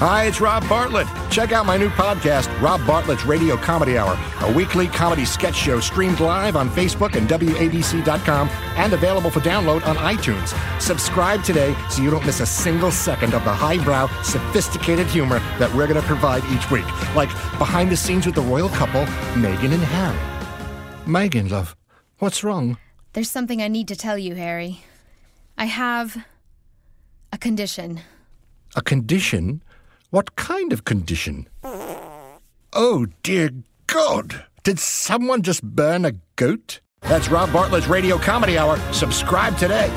Hi, it's Rob Bartlett. Check out my new podcast, Rob Bartlett's Radio Comedy Hour, a weekly comedy sketch show streamed live on Facebook and WABC.com and available for download on iTunes. Subscribe today so you don't miss a single second of the highbrow, sophisticated humor that we're going to provide each week, like behind the scenes with the royal couple, Meghan and Harry. Meghan, love, what's wrong? There's something I need to tell you, Harry. I have a condition. A condition? What kind of condition? Oh, dear God! Did someone just burn a goat? That's Rob Bartlett's Radio Comedy Hour. Subscribe today.